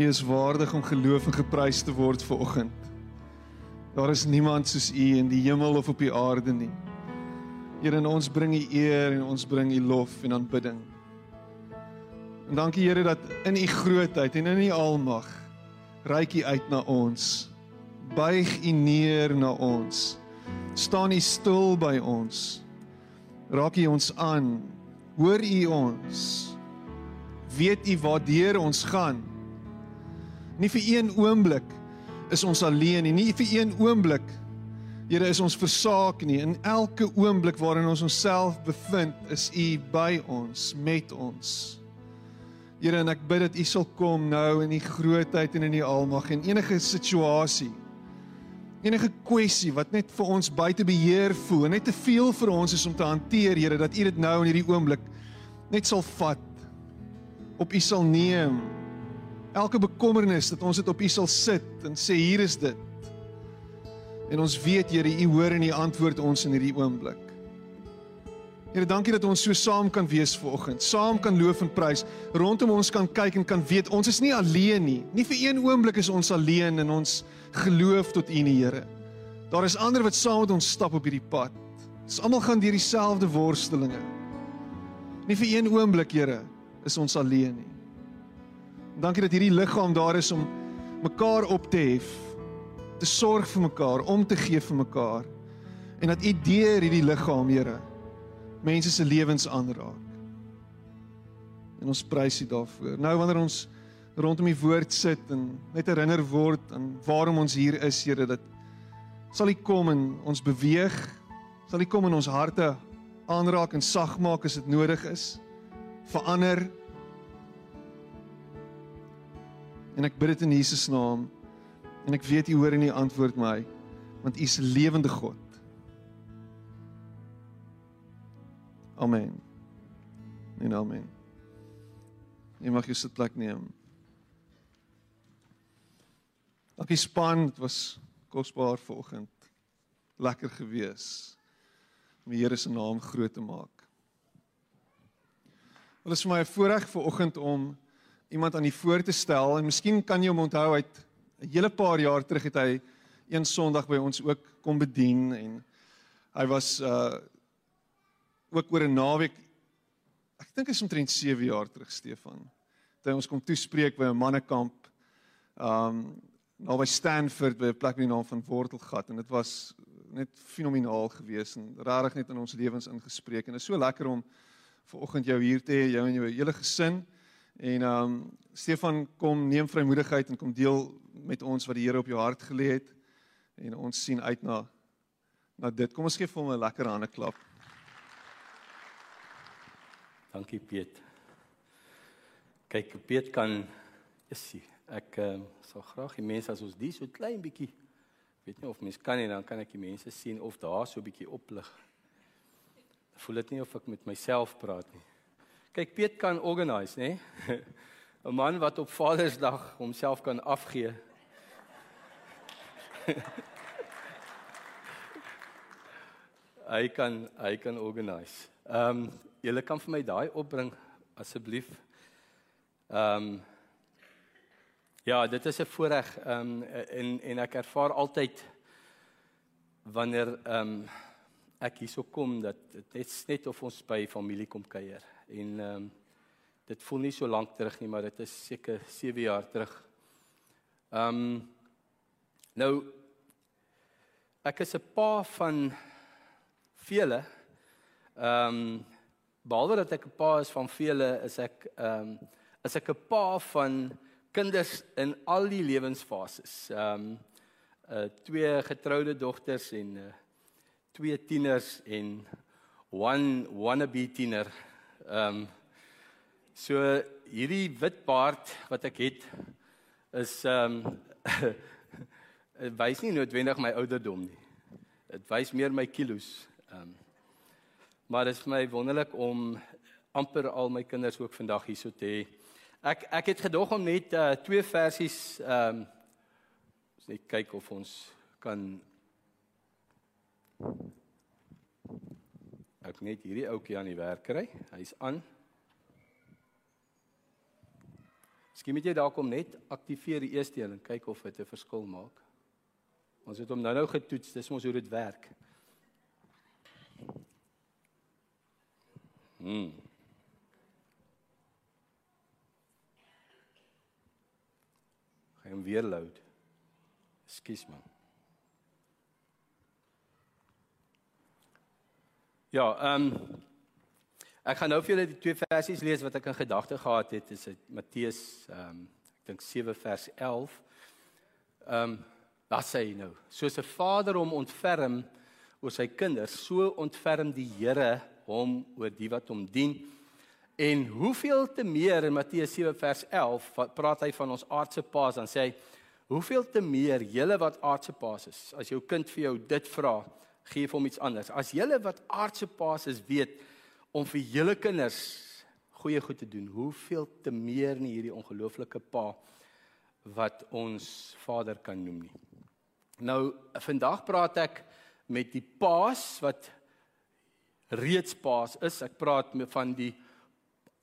U is waardig om geloof en geprys te word ver oggend. Daar is niemand soos U in die hemel of op die aarde nie. Here, en ons bring U eer en ons bring U lof en aanbidding. En dankie Here dat in U grootheid en in U almag reik U uit na ons. Buig U neer na ons. Staan U stil by ons. Raak U ons aan. Hoor U ons. Weet U waartoe ons gaan? Nie vir een oomblik is ons alleen nie. Nie vir een oomblik Here is ons versaak nie. In elke oomblik waarin ons onsself bevind, is U by ons, met ons. Here, en ek bid dat U sal kom nou in U grootheid en in U almag en enige situasie enige kwessie wat net vir ons buite beheer voel, net te veel vir ons is om te hanteer, Here, dat U dit nou in hierdie oomblik net sal vat op U sal neem. Elke bekommernis dat ons dit op U sal sit en sê hier is dit. En ons weet Here, U hoor en U antwoord ons in hierdie oomblik. Here, dankie dat ons so saam kan wees vanoggend. Saam kan loof en prys. Rondom ons kan kyk en kan weet ons is nie alleen nie. Nie vir een oomblik is ons alleen in ons geloof tot U, Here. Daar is ander wat saam met ons stap op hierdie pad. Ons almal gaan deur dieselfde worstelinge. Nie vir een oomblik, Here, is ons alleen nie. Dankie dat hierdie liggaam daar is om mekaar op te hef, te sorg vir mekaar, om te gee vir mekaar. En dat U deur hierdie liggaam, Here, mense se lewens aanraak. En ons prys U daarvoor. Nou wanneer ons rondom die woord sit en net herinner word aan waarom ons hier is, Here, dat sal U kom en ons beweeg, sal U kom in ons harte aanraak en sag maak as dit nodig is. Verander. En ek bid dit in Jesus naam. En ek weet U hoor en U antwoord my, want U is 'n lewende God. Amen. En amen. Jy mag jou sitplek neem. Dankie span, dit was kosbaar vanoggend. Lekker gewees om die Here se naam groot te maak. Wel is vir my 'n voorreg vanoggend om iemand aan die voor te stel en miskien kan jy hom onthou uit 'n hele paar jaar terug het hy een Sondag by ons ook kom bedien en hy was uh ook oor 'n naweek ek dink is omtrent 7 jaar terug Stefan. Toe ons kom toespreek by 'n mannekamp um naby Stanford by 'n plek met die naam van Wortelgat en dit was net fenomenaal geweest en regtig net in ons lewens ingespreek en is so lekker om ver oggend jou hier te hê jou en jou hele gesin en um Stefan kom neem vrymoedigheid en kom deel met ons wat die Here op jou hart gelê het en ons sien uit na na dit kom ons gee vir hom 'n lekker hande klap Dankie Piet. Kyk, Piet kan Jessie, ek uh, sal graag die mense as ons die so klein bietjie weet nie of mens kan nie, dan kan ek die mense sien of daar so bietjie oplig. Voel dit nie of ek met myself praat nie. Kyk, Piet kan organise, nê? 'n Man wat op Vadersdag homself kan afgee. hy kan hy kan organise. Ehm um, julle kan vir my daai opbring asseblief. Ehm um, Ja, dit is 'n voorreg ehm um, en en ek ervaar altyd wanneer ehm um, ek hierso kom dat dit net net of ons by familie kom kuier en ehm um, dit voel nie so lank terug nie, maar dit is seker 7 jaar terug. Ehm um, nou ek is 'n pa van vele ehm um, behalwe dat ek 'n pa is van vele, is ek ehm um, is ek 'n pa van kinders in al die lewensfases. Ehm um, uh twee getroude dogters en uh twee tieners en one wannabe tiener. Ehm um, so hierdie wit baard wat ek het is ehm um, wys nie noodwendig my ouderdom nie. Dit wys meer my kilos. Ehm um, Maar dit is vir my wonderlik om amper al my kinders ook vandag hierso te hê. Ek ek het gedog om net uh, twee versies ehm um, net kyk of ons kan ek net hierdie ouetjie aan die werk kry. Hy's aan. Miskien moet jy dalk hom net aktiveer die eerste een en kyk of dit 'n verskil maak. Ons het hom nou-nou getoets, dis mos hoe dit werk. Hmm. Gaan hom weer load. Ekskuus man. Ja, ehm um, ek gaan nou vir julle die twee versies lees wat ek in gedagte gehad het. Dit is Matteus ehm um, ek dink 7 vers 11. Ehm um, wat sê hy nou? Soos 'n vader hom ontferm oor sy kinders, so ontferm die Here hom oor die wat hom dien. En hoeveel te meer in Matteus 7 vers 11 praat hy van ons aardse paas dan sê hy hoeveel te meer julle wat aardse paas is as jou kind vir jou dit vra gee vir hom iets anders. As julle wat aardse paas is weet om vir julle kinders goeie goed te doen, hoeveel te meer nie hierdie ongelooflike pa wat ons Vader kan noem nie. Nou vandag praat ek met die paas wat reeds paas is. Ek praat met van die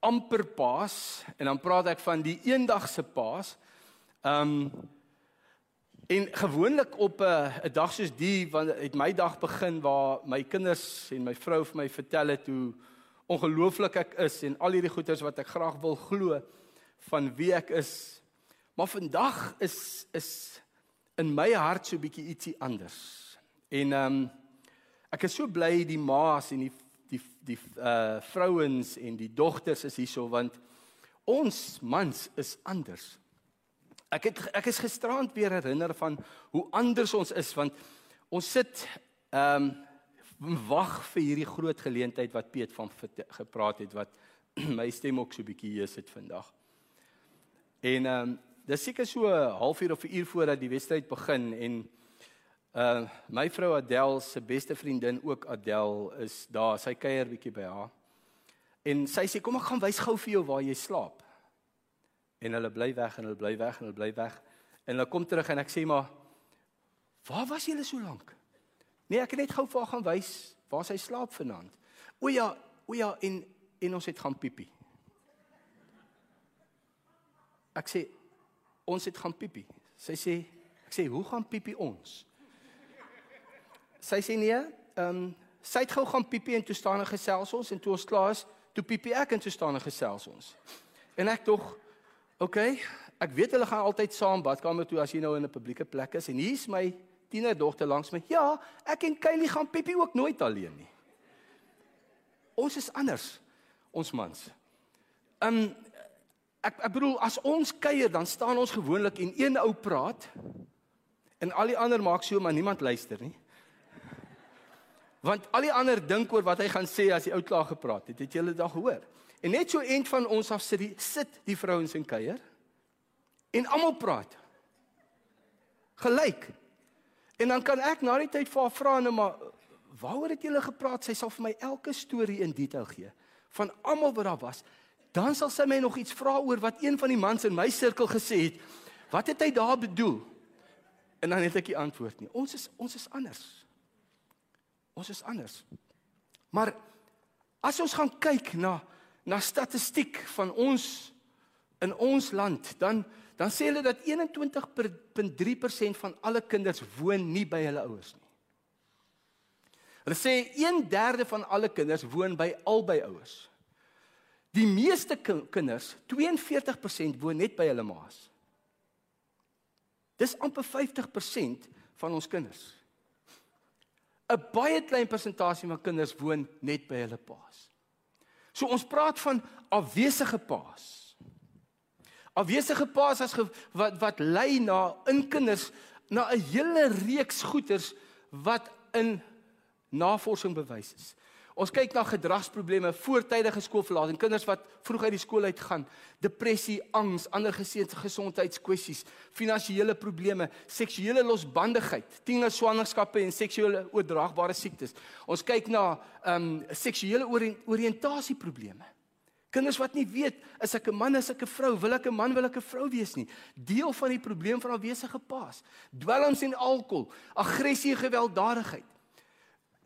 amper paas en dan praat ek van die eendagse paas. Um En gewoonlik op 'n uh, dag soos die want het my dag begin waar my kinders en my vrou vir my vertel het hoe ongelooflik ek is en al hierdie goeders wat ek graag wil glo van wie ek is. Maar vandag is is in my hart so 'n bietjie ietsie anders. En ehm um, ek is so bly die ma's en die die die uh vrouens en die dogters is hierso want ons mans is anders. Ek het ek is gisterand weer herinner van hoe anders ons is want ons sit ehm um, wag vir hierdie groot geleentheid wat Piet van gepraat het wat my stem ook so bietjie hier sit vandag. En ehm um, dis seker so 'n halfuur of 'n uur voordat die wedstryd begin en uh my vrou Adel se beste vriendin ook Adel is daar. Sy kuier bietjie by haar. En sy sê kom ek gaan wys gou vir jou waar jy slaap. En hulle bly weg en hulle bly weg en hulle bly weg. En hulle kom terug en ek sê maar waar was julle so lank? Nee, ek het net gou vir haar gaan wys waar sy slaap vanaand. O ja, o ja en en ons het gaan piepie. Ek sê ons het gaan piepie. Sy sê ek sê hoe gaan piepie ons? Sy sê nee, ehm um, sy het gou gaan piepie en toe staan en gesels ons en toe ons klaar is, toe piepie ek en toe staan en gesels ons. En ek tog OK, ek weet hulle gaan altyd saam badkamer toe as jy nou in 'n publieke plek is en hier's my tienerdogter langs my. Ja, ek en Kylie gaan Pippi ook nooit alleen nie. Ons is anders, ons mans. Um ek ek bedoel as ons kuier dan staan ons gewoonlik en een ou praat en al die ander maak so maar niemand luister nie. Want al die ander dink oor wat hy gaan sê as die ou klaar gepraat het. Het jy dit al gehoor? En net so end van ons af sit die sit die vrouens in kuier en almal praat. Gelyk. En dan kan ek na die tyd vir haar vra nou maar waaroor het julle gepraat? Sy sal vir my elke storie in detail gee van almal wat daar was. Dan sal sy my nog iets vra oor wat een van die mans in my sirkel gesê het. Wat het hy daar bedoel? En dan het ek die antwoord nie. Ons is ons is anders. Ons is anders. Maar as ons gaan kyk na na statistiek van ons in ons land, dan dan sê hulle dat 21.3% van alle kinders woon nie by hulle ouers nie. Hulle sê 1/3 van alle kinders woon by albei ouers. Die meeste kinders, 42% woon net by hulle ma's. Dis amper 50% van ons kinders. 'n Baie klein persentasie van kinders woon net by hulle pa's. So ons praat van afwesige paas. Afwesige paas as ge, wat wat lei na in kinders na 'n hele reeks goeters wat in navorsing bewys is. Ons kyk na gedragsprobleme, voortydige skoolverlating, kinders wat vroeg uit die skool uit gaan, depressie, angs, ander gesondheidskwessies, finansiële probleme, seksuele losbandigheid, tiener swangerskappe en seksuele oordraagbare siektes. Ons kyk na ehm um, seksuele oriëntasieprobleme. Kinders wat nie weet is ek 'n man, is ek 'n vrou, wil ek 'n man, wil ek 'n vrou wees nie. Deel van die probleem van afwesige paas. Dwelms en alkohol, aggressie gewelddadigheid.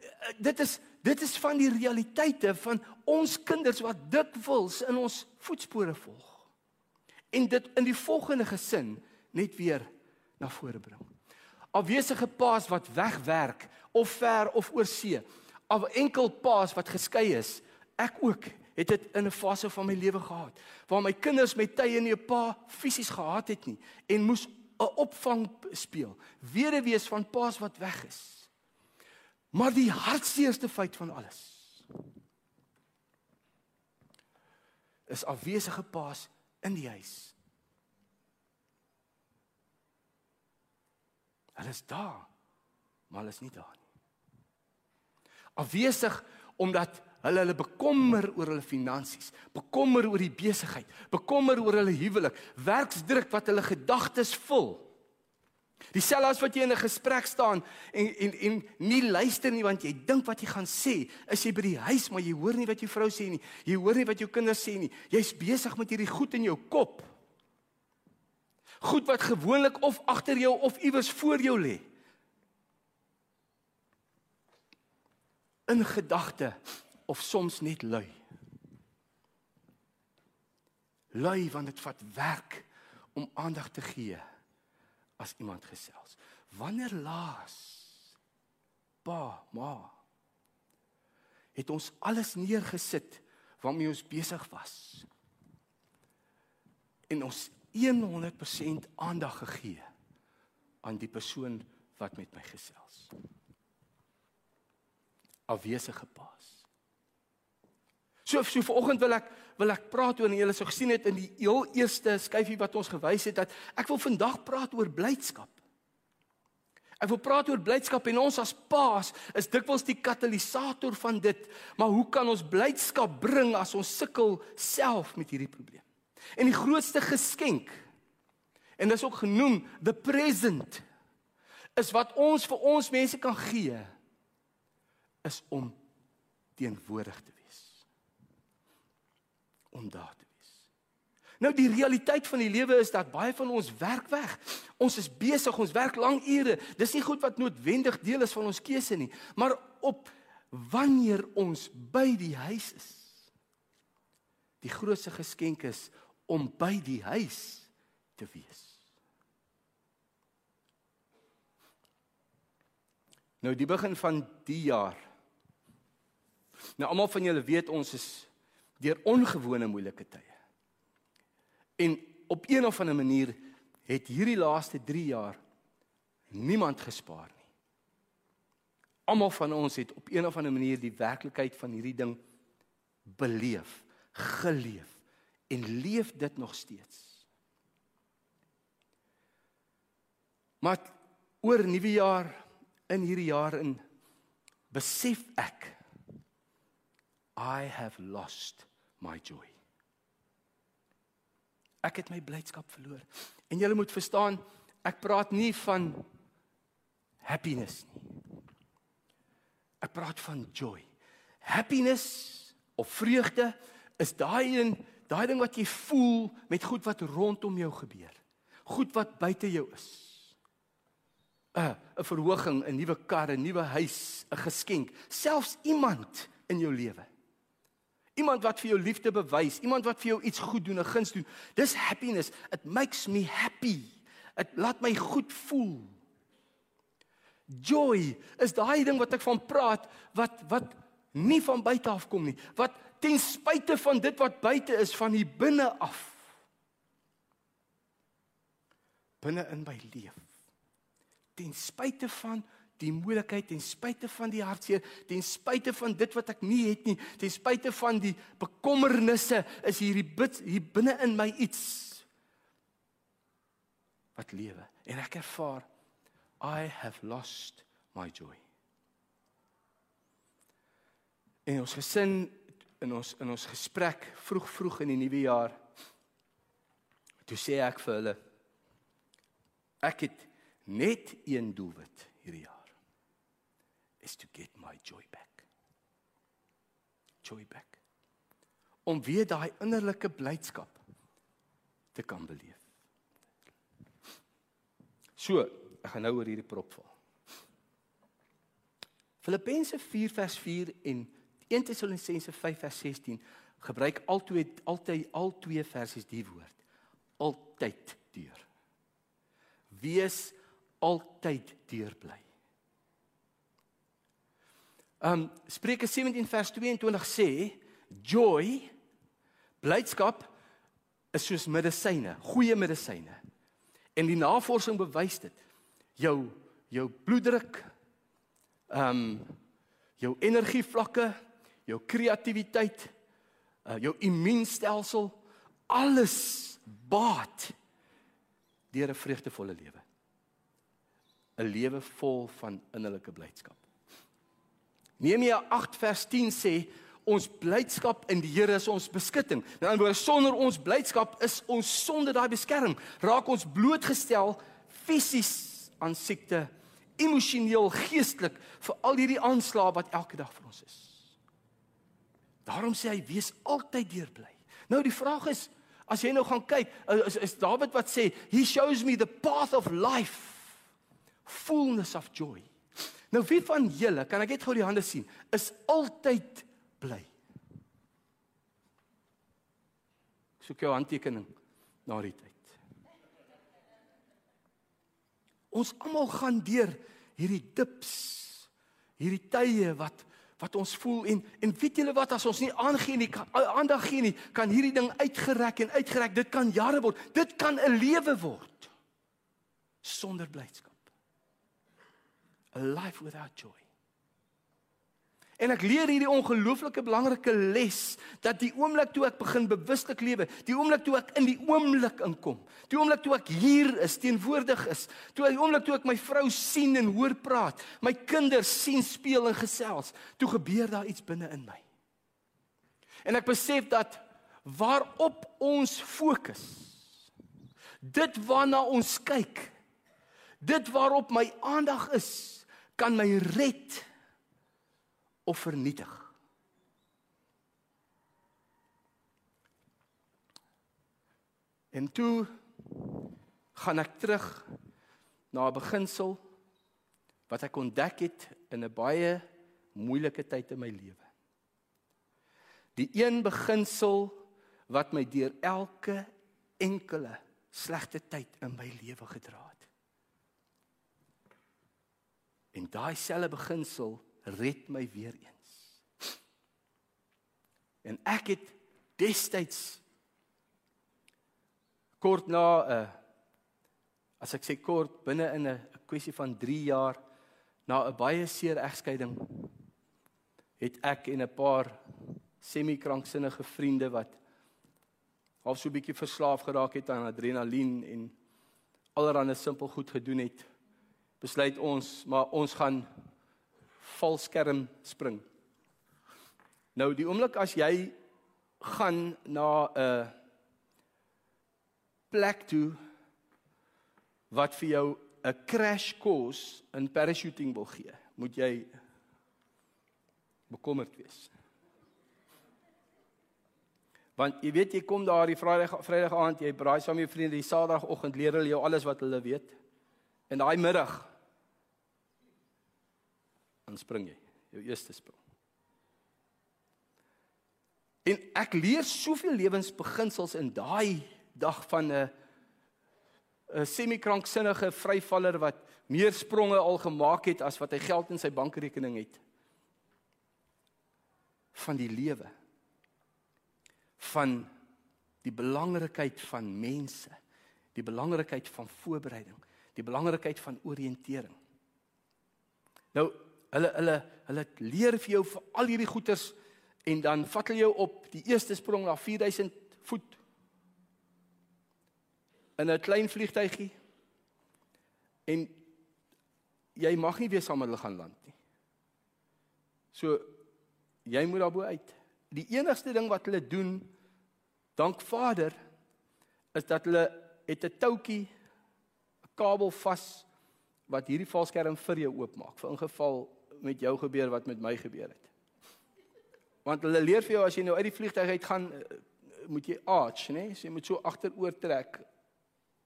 Eh, dit is dit is van die realiteite van ons kinders wat dikwels in ons voetspore volg. en dit in die volgende gesin net weer na vore bring. Afwesige paas wat wegwerk of ver of oor see. Al enkel paas wat geskei is. Ek ook het dit in 'n fase van my lewe gehad waar my kinders met tye nie 'n pa fisies gehad het nie en moes 'n opvang speel. Weduwees van paas wat weg is. Maar die hartseerste feit van alles is afwesige paas in die huis. Hulle is daar, maar hulle is nie daar nie. Afwesig omdat hulle hulle bekommer oor hulle finansies, bekommer oor die besigheid, bekommer oor hulle huwelik, werksdruk wat hulle gedagtes vul. Dieselfde as wat jy in 'n gesprek staan en en en nie luister nie want jy dink wat jy gaan sê, is jy by die huis maar jy hoor nie wat jou vrou sê nie. Jy hoor nie wat jou kinders sê nie. Jy's besig met hierdie goed in jou kop. Goed wat gewoonlik of agter jou of iewers voor jou lê. In gedagte of soms net lui. Lui want dit vat werk om aandag te gee as iemand gesels. Wanneer laas pa, ma het ons alles neergesit waarmee ons besig was en ons 100% aandag gegee aan die persoon wat met my gesels. Afwesige paas. So so vanoggend wil ek wil ek praat oor en julle sou gesien het in die heel eerste skyfie wat ons gewys het dat ek wil vandag praat oor blydskap. Ek wil praat oor blydskap en ons as paas is dikwels die katalisator van dit. Maar hoe kan ons blydskap bring as ons sukkel self met hierdie probleem? En die grootste geskenk en dit is ook genoem the present is wat ons vir ons mense kan gee is om teenwoordig te wees om daar te wees. Nou die realiteit van die lewe is dat baie van ons werk weg. Ons is besig, ons werk lang ure. Dis nie goed wat noodwendig deel is van ons keuse nie, maar op wanneer ons by die huis is. Die grootste geskenk is om by die huis te wees. Nou die begin van die jaar. Nou almal van julle weet ons is deur ongewone moeilike tye. En op een of ander manier het hierdie laaste 3 jaar niemand gespaar nie. Almal van ons het op een of ander manier die werklikheid van hierdie ding beleef, geleef en leef dit nog steeds. Maar oor nuwe jaar in hierdie jaar in besef ek I have lost my joy. Ek het my blydskap verloor. En jy moet verstaan, ek praat nie van happiness nie. Ek praat van joy. Happiness of vreugde is daai een, daai ding wat jy voel met goed wat rondom jou gebeur. Goed wat buite jou is. 'n 'n verhoging, 'n nuwe kar, 'n nuwe huis, 'n geskenk, selfs iemand in jou lewe. Iemand wat vir jou liefde bewys, iemand wat vir jou iets goed doen, 'n guns doen. Dis happiness. It makes me happy. Dit laat my goed voel. Joy is daai ding wat ek van praat wat wat nie van buite af kom nie. Wat ten spyte van dit wat buite is van hier binne af binne in my leef. Ten spyte van die moeilikheid ten spyte van die hartseer, ten spyte van dit wat ek nie het nie, ten spyte van die bekommernisse, is hierdie bid hier binne in my iets wat lewe. En ek ervaar I have lost my joy. En ons gesin in ons in ons gesprek vroeg vroeg in die nuwe jaar toe sê ek vir hulle ek het net een doelwit hierdie jaar is to get my joy back. Joy back. Om weer daai innerlike blydskap te kan beleef. So, ek gaan nou oor hierdie prop val. Filippense 4 vers 4 en 1 Tessalonisense 5 vers 16 gebruik altyd altyd al twee versies die woord. altyd deur. Wees altyd deurbly. Um Spreuke 17 vers 22 sê joy blydskap is soos medisyne, goeie medisyne. En die navorsing bewys dit. Jou jou bloeddruk, ehm um, jou energievlakke, jou kreatiwiteit, uh, jou immuunstelsel, alles baat deur 'n vreugdevolle lewe. 'n Lewe vol van innerlike blydskap. Nehemia 8 vers 10 sê ons blydskap in die Here is ons beskutting. Nou in woorde sonder ons blydskap is ons sonder daai beskerming, raak ons blootgestel fisies aan siekte, emosioneel, geestelik vir al hierdie aanslae wat elke dag vir ons is. Daarom sê hy wees altyd deurbly. Nou die vraag is as jy nou gaan kyk, is, is Dawid wat sê, he shows me the path of life, fullness of joy. Nou wie van julle, kan ek net gou die hande sien, is altyd bly. Soek jou handtekening na die tyd. Ons almal gaan deur hierdie dips, hierdie tye wat wat ons voel en en weet julle wat as ons nie aangee nie, aandag gee nie, kan hierdie ding uitgerek en uitgerek. Dit kan jare word. Dit kan 'n lewe word sonder blydskap. A life without joy. En ek leer hierdie ongelooflike belangrike les dat die oomblik toe ek begin bewuslik lewe, die oomblik toe ek in die oomblik inkom, die oomblik toe ek hier is, teenwoordig is, toe die oomblik toe ek my vrou sien en hoor praat, my kinders sien speel en gesels, toe gebeur daar iets binne in my. En ek besef dat waarop ons fokus, dit waarna ons kyk, dit waarop my aandag is, kan my red of vernietig. En toe gaan ek terug na 'n beginsel wat ek ontdek het in 'n baie moeilike tyd in my lewe. Die een beginsel wat my deur elke enkele slegte tyd in my lewe gedra het. En daai selfe beginsel red my weer eens. En ek het destyds kort na 'n eh, as ek sê kort binne in 'n kwessie van 3 jaar na 'n baie seer egskeiding het ek en 'n paar semi-kranksinnige vriende wat half so 'n bietjie verslaaf geraak het aan adrenalien en allerlei simpel goed gedoen het besluit ons maar ons gaan valskerm spring. Nou die oomblik as jy gaan na 'n plek toe wat vir jou 'n crash course in parachuting wil gee, moet jy bekommerd wees. Want jy weet jy kom daar die Vrydag Vrydag aand, jy braai saam met jou vriende, die Saterdagoggend leer hulle jou alles wat hulle weet. En daai middag dan spring jy jou eerste sprong. En ek leer soveel lewensbeginsels in daai dag van 'n 'n semi-kranksinnige vryvaller wat meer spronge al gemaak het as wat hy geld in sy bankrekening het. Van die lewe. Van die belangrikheid van mense, die belangrikheid van voorbereiding, die belangrikheid van oriëntering. Nou hulle hulle hulle leer vir jou vir al hierdie goeters en dan vat hulle jou op die eerste sprong na 4000 voet in 'n klein vliegtygie en jy mag nie weer saam met hulle gaan land nie. So jy moet daarbo uit. Die enigste ding wat hulle doen dank Vader is dat hulle het 'n toutjie 'n kabel vas wat hierdie valskerm vir jou oopmaak vir ingeval met jou gebeur wat met my gebeur het. Want hulle leer vir jou as jy nou uit die vliegtuig uit gaan eh, moet jy arch, né? Nee? So jy moet so agteroor trek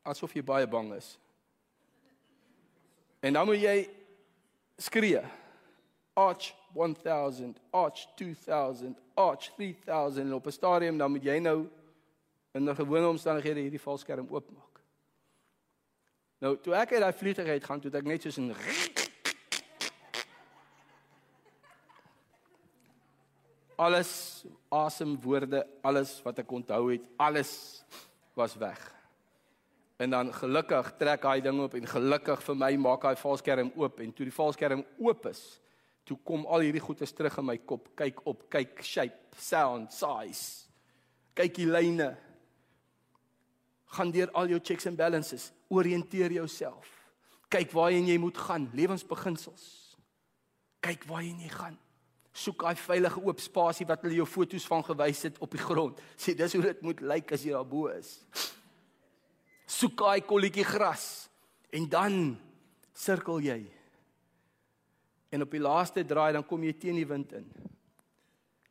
asof jy baie bang is. En dan moet jy skree. Arch 1000, arch 2000, arch 3000 op 'n stadium dan moet jy nou in 'n gewone omstandighede hierdie valskerm oopmaak. Nou, toe ek uit daai vliegtuig uit gaan, toe ek net soos 'n alles asemwoorde, alles wat ek onthou het, alles was weg. En dan gelukkig trek hy ding op en gelukkig vir my maak hy valskerm oop en toe die valskerm oop is, toe kom al hierdie goedes terug in my kop. Kyk op, kyk shape, sound, size. Kyk die lyne. Gaan deur al jou checks and balances, orienteer jouself. Kyk waarheen jy moet gaan, lewensbeginsels. Kyk waarheen jy gaan. Soek daai veilige oop spasie wat hulle jou foto's van gewys het op die grond. Sê dis hoe dit moet lyk as jy daar bo is soek daai kolletjie gras en dan sirkel jy. En op die laaste draai dan kom jy teen die wind in.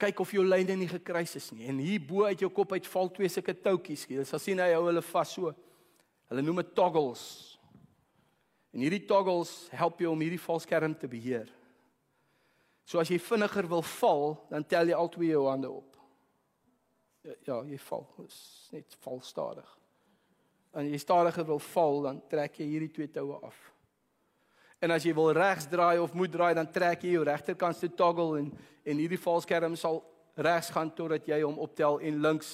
Kyk of jou lyne nie gekruis is nie. En hier bo uit jou kop uit val twee sulke toutjies. Jy sal sien hy hou hulle vas so. Hulle noem dit toggles. En hierdie toggles help jou om hierdie valskerm te beheer. So as jy vinniger wil val, dan tel jy al twee jou hande op. Ja, ja jy val. Is net val stadig en jy stadiger wil val, dan trek jy hierdie twee toue af. En as jy wil regs draai of moet draai, dan trek jy jou regterkant se toggle en en hierdie valskerm sal regs gaan totdat jy hom optel en links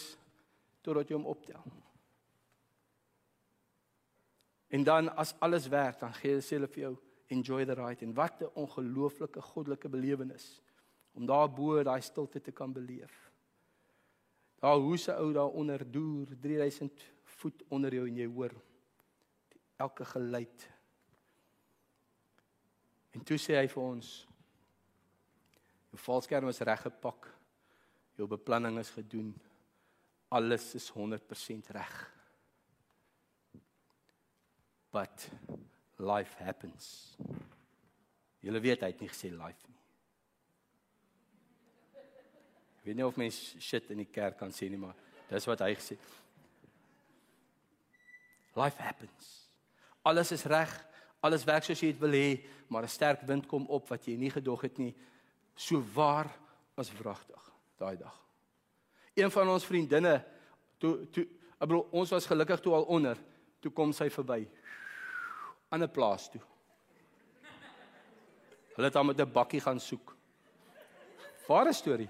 totdat jy hom optel. En dan as alles werk, dan gee self vir jou enjoy the ride en wat 'n ongelooflike goddelike belewenis om daar bo daai stilte te kan beleef. Daar hoese ou daar onder deur 3000 voet onder jou en jy hoor elke geluid. En toe sê hy vir ons: "Jou valskerm is reggepak. Jou beplanning is gedoen. Alles is 100% reg." But life happens. Julle weet hy het nie gesê life nie. Ek weet nie of mense shit in die kerk kan sê nie, maar dis wat hy gesê het. Life happens. Alles is reg. Alles werk soos jy dit wil hê, maar 'n sterk wind kom op wat jy nie gedog het nie. So waar as wragtig daai dag. Een van ons vriendinne toe toe ek bedoel ons was gelukkig toe al onder. Toe kom sy verby. 'n plaas toe. Hulle het haar met 'n bakkie gaan soek. Ware storie.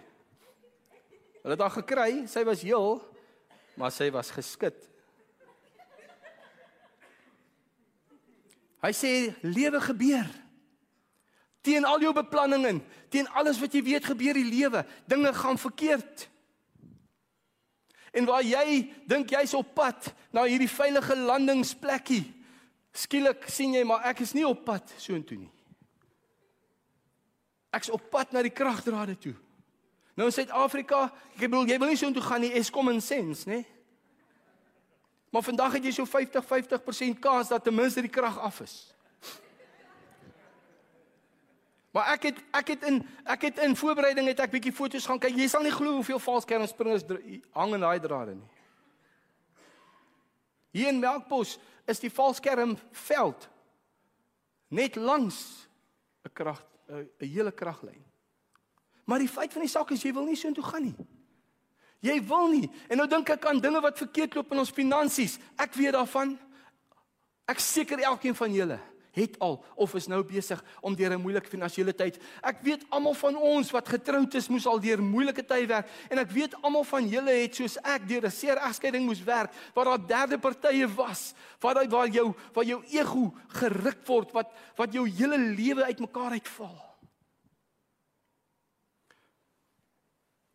Hulle het haar gekry, sy was heel, maar sy was geskit. Hy sê lewe gebeur. Teen al jou beplanninge, teen alles wat jy weet gebeur die lewe, dinge gaan verkeerd. En waar jy dink jy's op pad na hierdie veilige landingsplekkie, skielik sien jy maar ek is nie op pad soontoe nie. Ek's op pad na die kragdrade toe. Nou in Suid-Afrika, ek bedoel jy wil nie soontoe gaan nie, is common sense, né? Maar vandag het jy so 50-50% kans dat ten minste die krag af is. Maar ek het ek het in ek het in voorbereiding het ek bietjie foto's gaan kyk. Jy sal nie glo hoeveel valskermspringers hang in daai drade nie. Hier in Melkbos is die valskermveld net langs 'n krag 'n hele kraglyn. Maar die feit van die saak is jy wil nie so intoe gaan nie. Jy wil nie. En nou dink ek aan dinge wat verkeerd loop in ons finansies. Ek weet daarvan. Ek seker elkeen van julle het al of is nou besig om deur 'n moeilike finansiële tyd. Ek weet almal van ons wat getroud is moes al deur moeilike tye werk en ek weet almal van julle het soos ek deur 'n seer egskeiding moes werk waar daar derde partye was, waar daai waar jou waar jou ego geruk word, wat wat jou hele lewe uitmekaar uitval.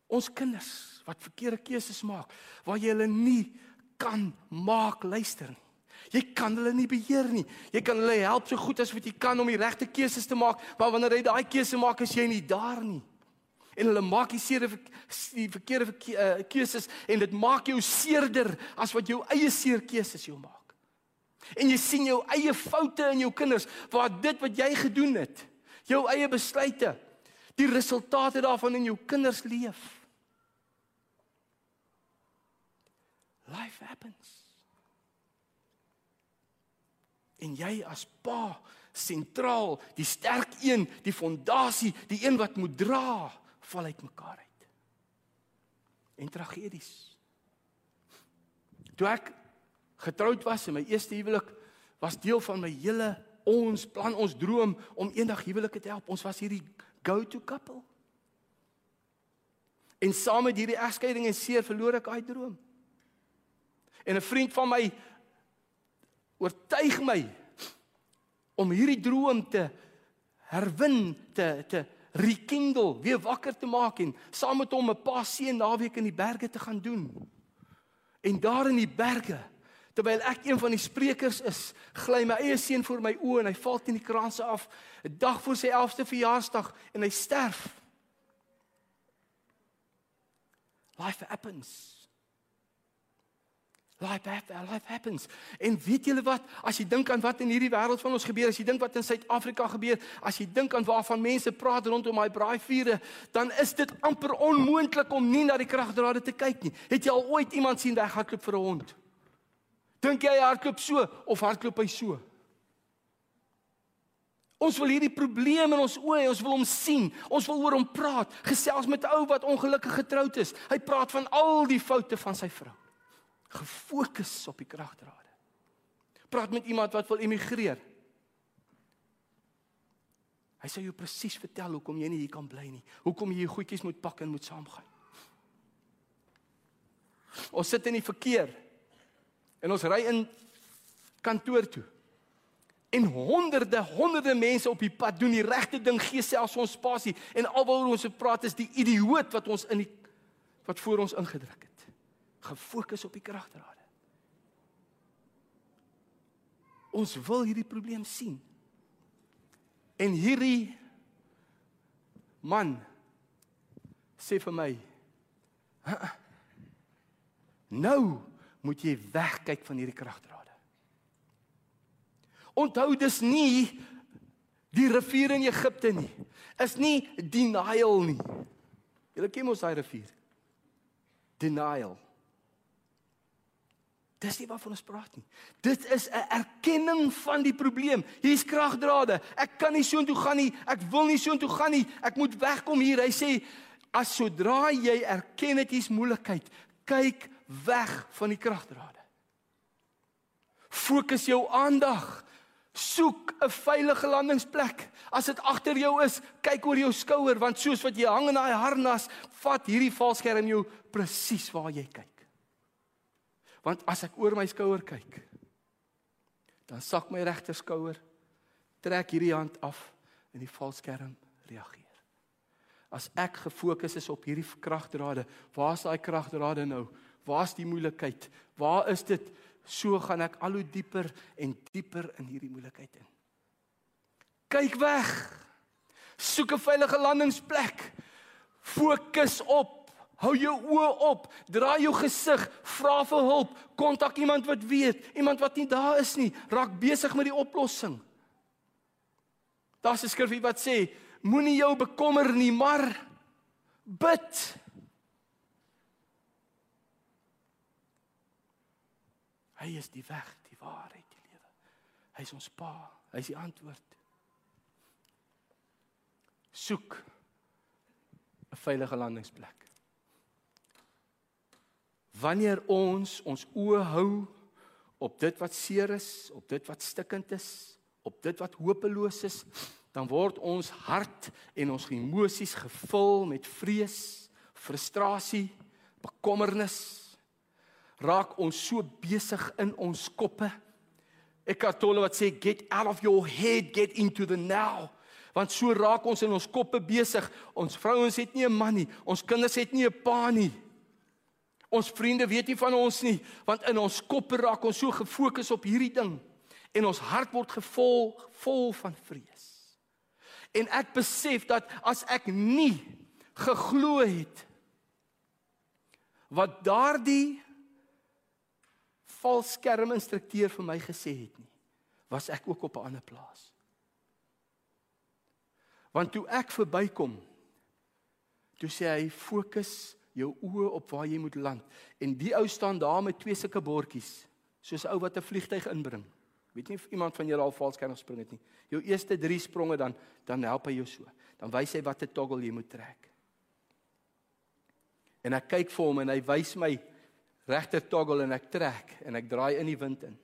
Ons kinders wat verkeerde keuses maak waar jy hulle nie kan maak luister nie. Jy kan hulle nie beheer nie. Jy kan hulle help so goed as wat jy kan om die regte keuses te maak, maar wanneer jy daai keuse maak, is jy nie daar nie. En hulle maak die seere die verkeerde eh, keuses en dit maak jou seerder as wat jou eie seer keuses jou maak. En jy sien jou eie foute in jou kinders waar dit wat jy gedoen het, jou eie besluite, die resultate daarvan in jou kinders leef. Life happens. En jy as pa, sentraal, die sterk een, die fondasie, die een wat moet dra, val uitmekaar uit. En tragedies. Toe ek getroud was in my eerste huwelik, was deel van my hele ons plan, ons droom om eendag huwelike te help. Ons was hierdie go-to couple. En saam met hierdie egskeiding en seer verloor ek daai droom. En 'n vriend van my oortuig my om hierdie droom te herwin, te te rekindle, weer wakker te maak en saam met hom 'n paar seën naweek in die berge te gaan doen. En daar in die berge, terwyl ek een van die sprekers is, gly my eie seun voor my oë en hy val teen die kraanse af 'n dag voor sy 11ste verjaarsdag en hy sterf. Life happens. Life happens, life happens. En weet julle wat? As jy dink aan wat in hierdie wêreld van ons gebeur, as jy dink wat in Suid-Afrika gebeur, as jy dink aan waarvan mense praat rondom daai braaivure, dan is dit amper onmoontlik om nie na die kragdrade te kyk nie. Het jy al ooit iemand sien weghardloop vir 'n hond? Dink jy hy hardloop so of hardloop hy so? Ons wil hierdie probleem in ons oë, ons wil hom sien. Ons wil oor hom praat. Gesels met 'n ou wat ongelukkig getroud is. Hy praat van al die foute van sy vrou gefokus op die kragdrade. Praat met iemand wat wil emigreer. Hy sê jy presies vertel hoekom jy nie hier kan bly nie. Hoekom jy jou goedjies moet pak en moet saamgaan. Ons sit in die verkeer en ons ry in kantoor toe. En honderde, honderde mense op die pad doen die regte ding, gee selfs ons spasie en alwaar ons praat is die idioot wat ons in die wat voor ons ingedruk het gefokus op die kragdrade. Ons wil hierdie probleem sien. En hierdie man sê vir my: "Nou moet jy wegkyk van hierdie kragdrade." Onthou dis nie die rivier in Egipte nie. Is nie denial nie. Julle ken mos daai rivier. Denial. Dis nie waarvan ons praat nie. Dit is 'n erkenning van die probleem. Hier's kragdrade. Ek kan nie soontoe gaan nie. Ek wil nie soontoe gaan nie. Ek moet wegkom hier. Hy sê as sodra jy erken dit is moeilikheid, kyk weg van die kragdrade. Fokus jou aandag. Soek 'n veilige landingsplek. As dit agter jou is, kyk oor jou skouer want soos wat jy hang in daai harnas, vat hierdie valskerm jou presies waar jy kyk. Want as ek oor my skouer kyk, dan sak my regter skouer, trek hierdie hand af en die valskerm reageer. As ek gefokus is op hierdie kragdrade, waar's daai kragdrade nou? Waar's die moeilikheid? Waar is dit? So gaan ek al hoe dieper en dieper in hierdie moeilikheid in. Kyk weg. Soek 'n veilige landingsplek. Fokus op Hou jou oë op, draai jou gesig, vra vir hulp, kontak iemand wat weet, iemand wat nie daar is nie, raak besig met die oplossing. Daar's 'n skrifgie wat sê, moenie jou bekommer nie, maar bid. Hy is die weg, die waarheid, die lewe. Hy is ons Pa, hy is die antwoord. Soek 'n veilige landingsplek. Wanneer ons ons oë hou op dit wat seer is, op dit wat stikkend is, op dit wat hopeloos is, dan word ons hart en ons emosies gevul met vrees, frustrasie, bekommernis. Raak ons so besig in ons koppe. Eckhart Tolle wat sê get out of your head, get into the now. Want so raak ons in ons koppe besig. Ons vrouens het nie 'n man nie, ons kinders het nie 'n pa nie. Ons vriende weet nie van ons nie, want in ons koppe raak ons so gefokus op hierdie ding en ons hart word gevul vol van vrees. En ek besef dat as ek nie geglo het wat daardie vals skerminstrukteur vir my gesê het nie, was ek ook op 'n ander plaas. Want toe ek verbykom, toe sê hy fokus jou oë op waar jy moet land. En die ou staan daar met twee sulke bordjies, soos 'n ou wat 'n vliegtyg inbring. Weet nie of iemand van julle al valskerm gespring het nie. Jou eerste 3 spronge dan dan help hy jou so. Dan wys hy watter toggle jy moet trek. En ek kyk vir hom en hy wys my regter toggle en ek trek en ek draai in die wind in.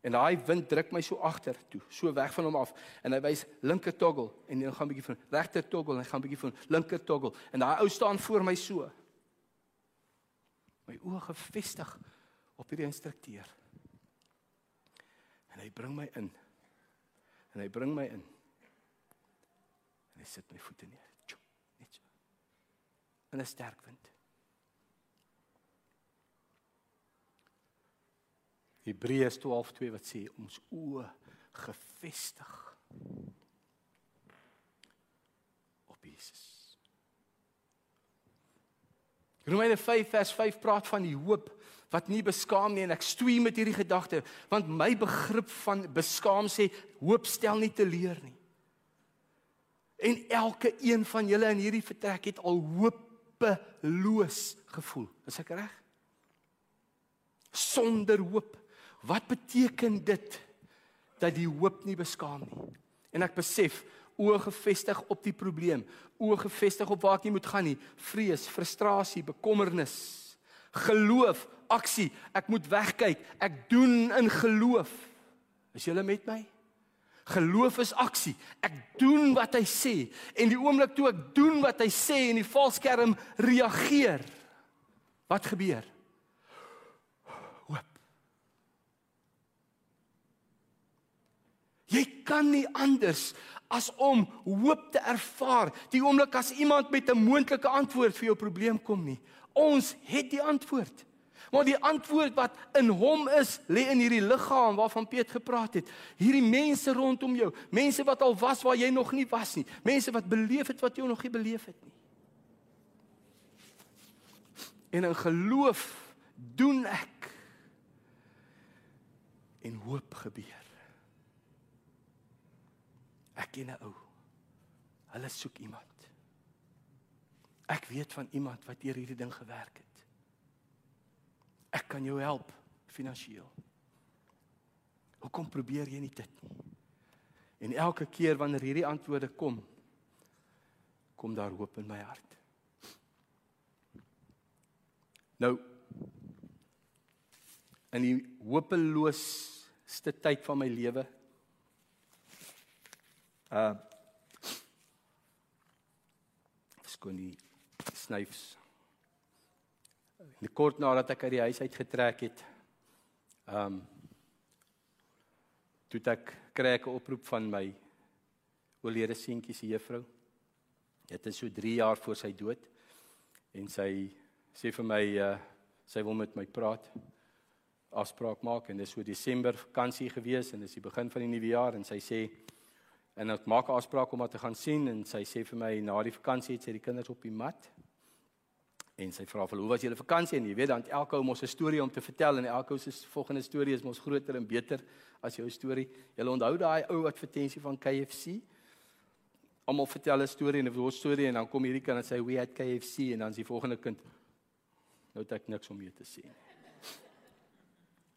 En daai wind druk my so agter toe, so weg van hom af en hy wys linker toggle en dan gaan 'n bietjie van regter toggle en hy gaan 'n bietjie van linker toggle en daai ou staan voor my so. My oë gefestig op hierdie instrukteur. En hy bring my in. En hy bring my in. En hy sit my voete neer. Tjoe, net so. En 'n sterk wind. Hebreërs 12:2 wat sê ons oë gefestig op Jesus. Romeine 5 vers 5 praat van die hoop wat nie beskaam nie en ek stoei met hierdie gedagte want my begrip van beskaam sê hoop stel nie teleur nie. En elke een van julle in hierdie vertrek het al hopeloos gevoel. Is ek reg? Sonder hoop. Wat beteken dit dat die hoop nie beskaam nie? En ek besef oë gefestig op die probleem, oë gefestig op waar ek nie moet gaan nie, vrees, frustrasie, bekommernis, geloof, aksie. Ek moet wegkyk. Ek doen in geloof. Is julle met my? Geloof is aksie. Ek doen wat hy sê en die oomblik toe ek doen wat hy sê en die valskerm reageer, wat gebeur? Jy kan nie anders as om hoop te ervaar die oomblik as iemand met 'n moontlike antwoord vir jou probleem kom nie. Ons het die antwoord. Maar die antwoord wat in hom is, lê in hierdie liggaam waarvan Piet gepraat het. Hierdie mense rondom jou, mense wat al was waar jy nog nie was nie, mense wat beleef het wat jy nog nie beleef het nie. En in geloof doen ek en hoop gebeur. Ek ken 'n ou. Hulle soek iemand. Ek weet van iemand wat deur hierdie ding gewerk het. Ek kan jou help finansiëel. Hoekom probeer jy nie dit nie? En elke keer wanneer hierdie antwoorde kom, kom daar hoop in my hart. Nou in die hopeloosste tyd van my lewe Uh skoon die snyfs. Net kort nadat ek uit die huis uit getrek het, um toe ek kry ek 'n oproep van my oorlede seentjie se juffrou. Dit is so 3 jaar voor sy dood en sy sê vir my uh sy wil met my praat afspraak maak en dis so Desember vakansie gewees en dis die begin van die nuwe jaar en sy sê En ek maak 'n afspraak om haar te gaan sien en sy sê vir my na die vakansie het sy die kinders op die mat. En sy vra vir hoe was julle vakansie en jy weet dan elke ou mos 'n storie om te vertel en elke ou se volgende storie is mos groter en beter as jou storie. Julle onthou daai ou advertensie van KFC? Almal vertel 'n storie en 'n storie en dan kom hierdie kind en sê we had KFC en dan is die volgende kind nou het ek niks om mee te sê nie.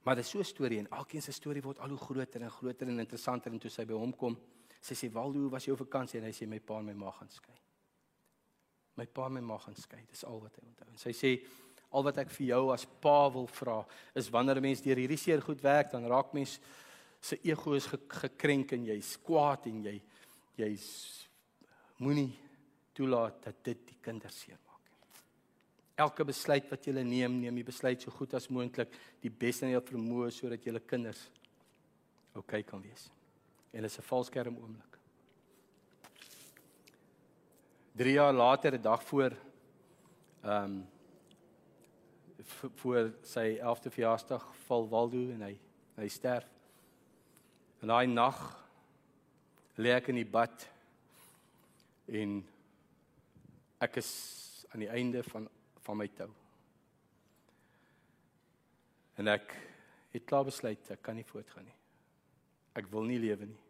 Maar dit is so 'n storie en elkeen se storie word al hoe groter en groter en interessanter en toe sy by hom kom Sy sê Waldo, hoe was jou vakansie? En hy sê my pa en my ma gaan skei. My pa en my ma gaan skei. Dis al wat hy onthou. En sy sê al wat ek vir jou as pa wil vra is wanneer 'n mens deur hierdie seer goed werk, dan raak mens se ego is gekrenk en jy's kwaad en jy jy's moenie toelaat dat dit die kinders seermaak nie. Elke besluit wat jy neem, neem jy besluit so goed as moontlik, die beste in jou vermoë sodat jou kinders oukei okay kan wees en dit is 'n valskerm oomblik. 3 jaar later, 'n dag voor ehm um, voor sy 11de verjaarsdag val Waldo en hy hy sterf. En daai nag lê ek in die bad en ek is aan die einde van van my tou. En ek het klaar besluit ek kan nie voortgaan nie ek wil nie lewe nie.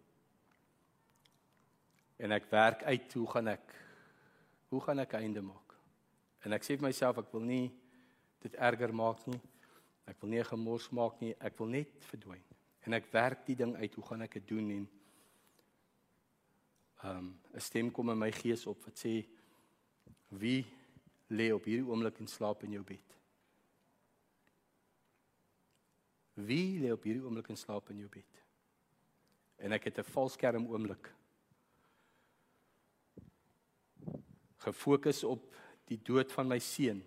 En ek werk uit hoe gaan ek hoe gaan ek einde maak? En ek sê vir myself ek wil nie dit erger maak nie. Ek wil nie gemors maak nie. Ek wil net verdwyn. En ek werk die ding uit hoe gaan ek dit doen en ehm um, 'n stem kom in my gees op wat sê wie lê op hierdie oomblik en slaap in jou bed? Wie lê op hierdie oomblik in slaap in jou bed? En ek het 'n valskerm oomblik gefokus op die dood van my seun.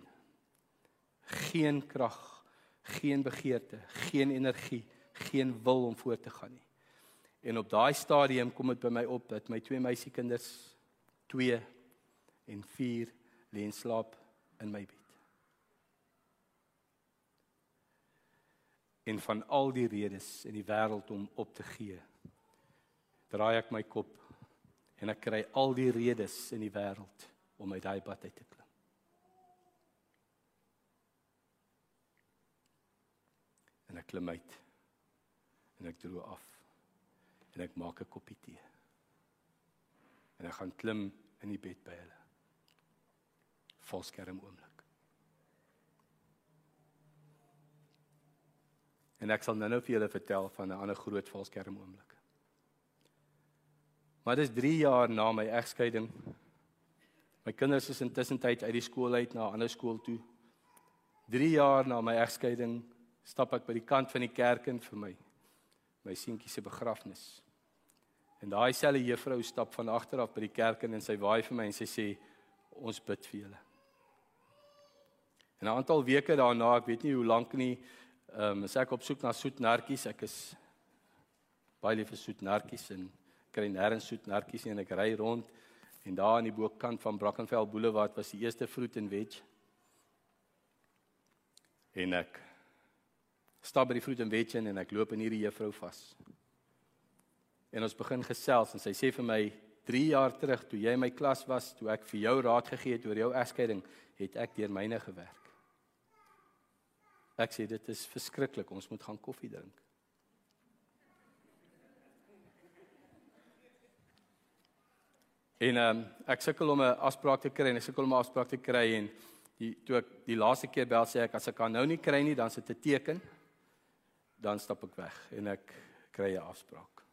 Geen krag, geen begeerte, geen energie, geen wil om voort te gaan nie. En op daai stadium kom dit by my op dat my twee meisiekinders 2 en 4 lê in slaap in my bed. En van al die redes in die wêreld om op te gee, draai ek my kop en ek kry al die redes in die wêreld om uit daai pad uit te klim. En ek klim uit. En ek droog af. En ek maak 'n koppie tee. En ek gaan klim in die bed by hulle. Volskerm oomblik. En ek sal nou-nou vir julle vertel van 'n ander groot volskerm oomblik. Maar dis 3 jaar na my egskeiding My kinders is intussen tyd uit die skool uit na 'n ander skool toe. 3 jaar na my egskeiding stap ek by die kant van die kerk in vir my my seentjie se begrafnis. En daai selfe juffrou stap van agter af by die kerk in en sy waai vir my en sy sê ons bid vir julle. En 'n aantal weke daarna, ek weet nie hoe lank nie, ehm um, is ek op soek na soet nartjies. Ek is baie lief vir soet nartjies en kry nêrens soet nartjies nie en ek ry rond En daar aan die bokant van Brackenfell Boulevard was die eerste fruit and veg. En ek stap by die fruit and veg en ek loop in hierdie juffrou vas. En ons begin gesels en sy sê vir my 3 jaar terug toe jy in my klas was, toe ek vir jou raad gegee het oor jou egskeiding, het ek deur myne gewerk. Ek sê dit is verskriklik, ons moet gaan koffie drink. En ehm um, ek sukkel om 'n afspraak te kry en ek sukkel om 'n afspraak te kry en die toe ek die laaste keer bel sê ek as ek kan nou nie kry nie dan sit 'n teken dan stap ek weg en ek kry 'n afspraak.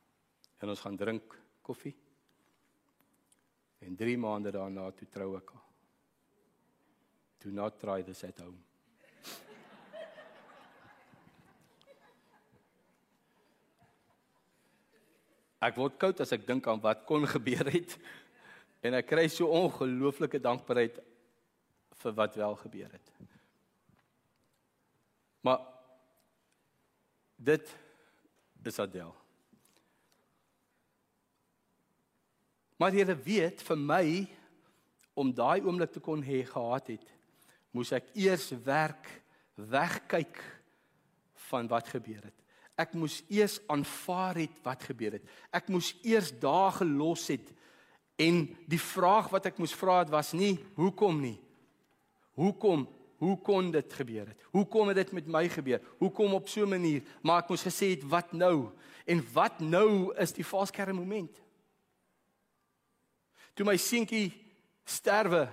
En ons gaan drink koffie. En 3 maande daarna toe trou ek haar. Do not try this at home. Ek word koud as ek dink aan wat kon gebeur het En ek kry so ongelooflike dankbaarheid vir wat wel gebeur het. Maar dit is Adel. Maar jy weet vir my om daai oomblik te kon hê gehad het, moes ek eers werk wegkyk van wat gebeur het. Ek moes eers aanvaar het wat gebeur het. Ek moes eers dae gelos het En die vraag wat ek moes vra het was nie hoekom nie. Hoekom? Hoe kon dit gebeur het? Hoekom het dit met my gebeur? Hoekom op so 'n manier? Maar ek moes gesê het wat nou? En wat nou is die valskerm moment? Toe my seentjie sterwe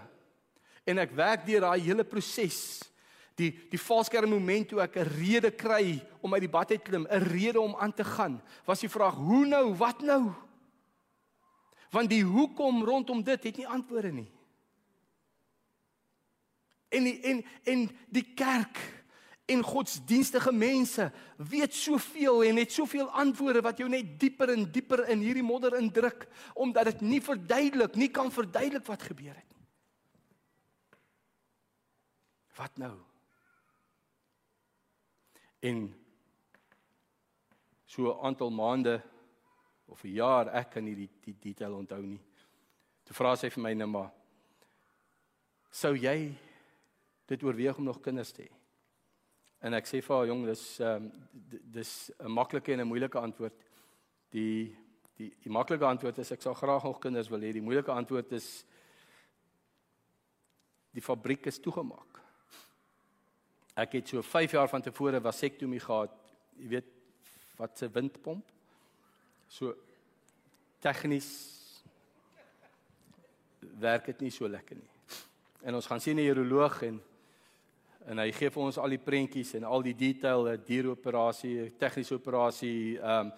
en ek werk deur daai hele proses die die valskerm moment toe ek 'n rede kry om uit die bad uit klim, 'n rede om aan te gaan. Was die vraag: "Hoe nou? Wat nou?" Want die hoekom rondom dit het nie antwoorde nie. En die, en en die kerk en godsdienstige mense weet soveel en het soveel antwoorde wat jou net dieper en dieper in hierdie modder indruk omdat dit nie verduidelik, nie kan verduidelik wat gebeur het nie. Wat nou? En so 'n aantal maande of 'n jaar, ek kan nie die die detail onthou nie. Toe vra sy vir my nou maar sou jy dit oorweeg om nog kinders te hê? En ek sê vir haar jong, dis ehm um, dis 'n maklike en 'n moeilike antwoord. Die die die maklike antwoord is ek sal graag nog kinders wil hê. Die moeilike antwoord is die fabriek is toegemaak. Ek het so 5 jaar van tevore vasektomie gehad. Jy weet wat 'n windpomp So tegnies werk dit nie so lekker nie. En ons gaan sien 'n uroloog en en hy gee vir ons al die prentjies en al die detail, 'n dieroperasie, tegniese operasie, ehm um,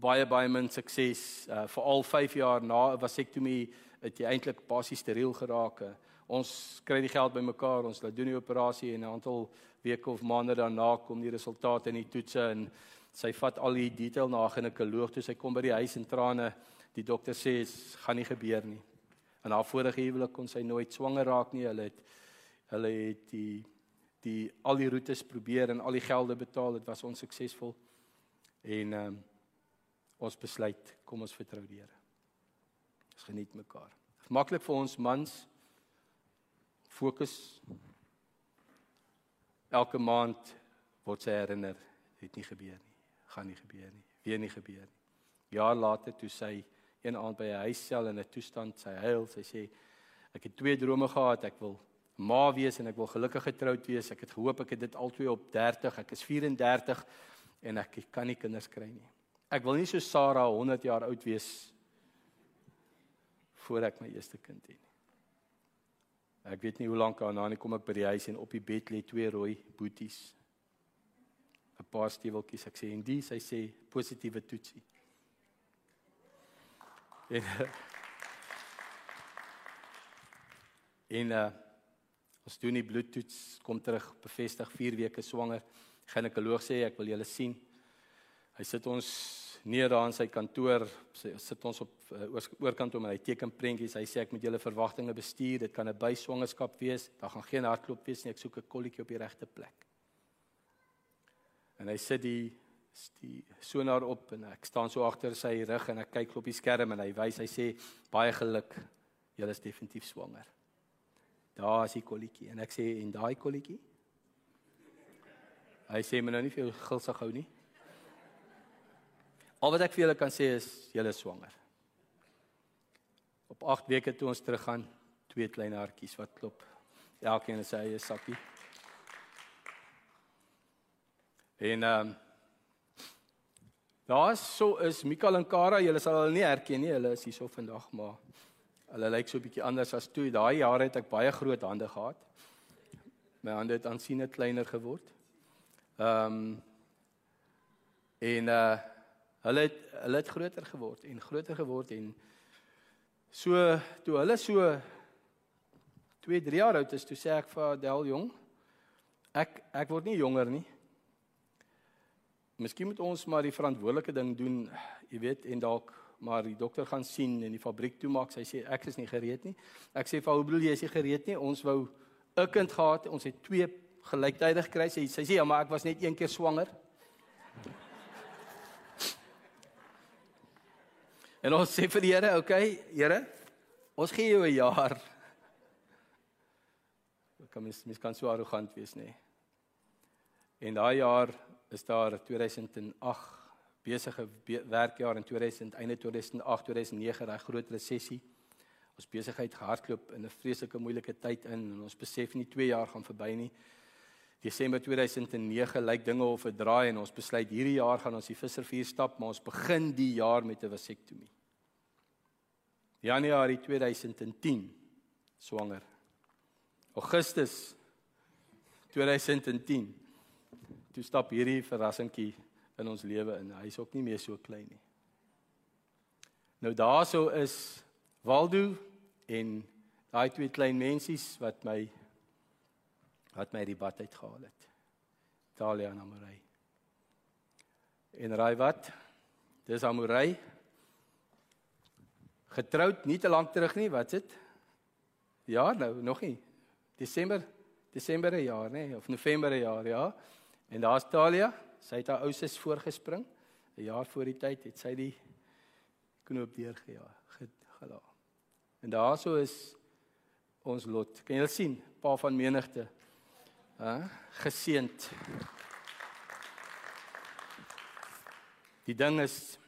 baie baie min sukses uh, vir al 5 jaar na 'n vasektomie het jy eintlik basies steriel geraak. Ons kry die geld bymekaar, ons laat doen die operasie en 'n aantal weke of maande daarna kom die resultate en die toetse en sy vat al die detail na 'n ginekoloog toe sy kom by die huis in trane. Die dokter sê dit gaan nie gebeur nie. In haar vorige huwelik kon sy nooit swanger raak nie. Hulle het hulle het die die al die roetes probeer en al die gelde betaal. Dit was onsuksesvol. En um, ons besluit kom ons vertrou die Here. Ons geniet mekaar. Maklik vir ons mans fokus elke maand word sy herinner het nie gebeur nie gaan nie gebeur nie weer nie gebeur nie. Jaar later toe sy een aand by 'n huissel in 'n toestand sy huil sy sê ek het twee drome gehad ek wil ma wees en ek wil gelukkig getroud wees. Ek het gehoop ek het dit altyd op 30 ek is 34 en ek kan nie kinders kry nie. Ek wil nie so Sarah 100 jaar oud wees voor ek my eerste kind het nie. Ek weet nie hoe lank daarna nie kom ek by die huis en op die bed lê twee rooi boeties. 'n Paar steweltjies. Ek sê en die sy sê positiewe toetsie. En En uh, ons doen die bloedtoets, kom terug bevestig 4 weke swanger. Ginekoloog sê ek wil julle sien. Hy sit ons neer daar in sy kantoor, sy sit ons op uh, oorkant om en hy teken prentjies. Hy sê ek moet julle verwagtinge bestuur. Dit kan 'n byswangerskap wees. Daar gaan geen hartklop wees nie. Ek soek 'n kolletjie op die regte plek. En hy sit die die sonaar op en ek staan so agter sy rug en ek kyk op die skerm en hy wys hy sê baie geluk. Julle is definitief swanger. Daar is die kolletjie en ek sê en daai kolletjie Hy sê my nou nie jou gulsig hou nie. Al wat ek vir julle kan sê is julle is swanger. Op 8 weke toe ons teruggaan, twee klein hartjies wat klop. Elkeen in sy eie sakkie. En ehm um, daar so is Mikael en Kara, julle sal hulle nie herken nie. Hulle is hierso vandag, maar hulle lyk so 'n bietjie anders as toe. Daai jare het ek baie groot hande gehad. My hande het aansienlik kleiner geword. Ehm um, en uh Hulle het hulle het groter geword en groter geword en so toe hulle so 2, 3 jaar oud is, toe sê ek vir Adel jong, ek ek word nie jonger nie. Miskien moet ons maar die verantwoordelike ding doen, jy weet, en dalk maar die dokter gaan sien en die fabriek toemaak. Sy sê ek is nie gereed nie. Ek sê vir hoe bedoel jy is jy gereed nie? Ons wou 'n kind gehad, ons het twee gelyktydig gekry. Sy sê ja, maar ek was net een keer swanger. En ons sê vir die Here, oké, okay, Here, ons gee jou 'n jaar. Ek kan mis mis kan so arrogant wees, nê. Nee. En daai jaar is daar 2008 besige werkjaar in 2000 einde 2008 2009 daai groot resessie. Ons besigheid gehardloop in 'n vreeslike moeilike tyd in en ons besef nie 2 jaar gaan verby nie. Desember 2009 lyk dinge of 'n draai en ons besluit hierdie jaar gaan ons die visservuur stap, maar ons begin die jaar met 'n vasektomie. Januarie 2010 swanger. Augustus 2010 toe stap hierdie verrassingkie in ons lewe in. Hy's ook nie meer so klein nie. Nou daarso is Waldo en daai twee klein mensies wat my wat my die bad uitgehaal het. Talia en Amorey. En raai wat? Dis Amorey. Getroud nie te lank terug nie, wat dit? Ja, nou nog nie. Desember, Desember 'n jaar nê, of November 'n jaar, ja. En daar's Talia, sy het haar ouses voorgespring. 'n Jaar voor die tyd het sy die knoop deurgejaag, gelaat. En daarso is ons lot. Kan jy sien, pa van menigte hè, geseend. Die ding is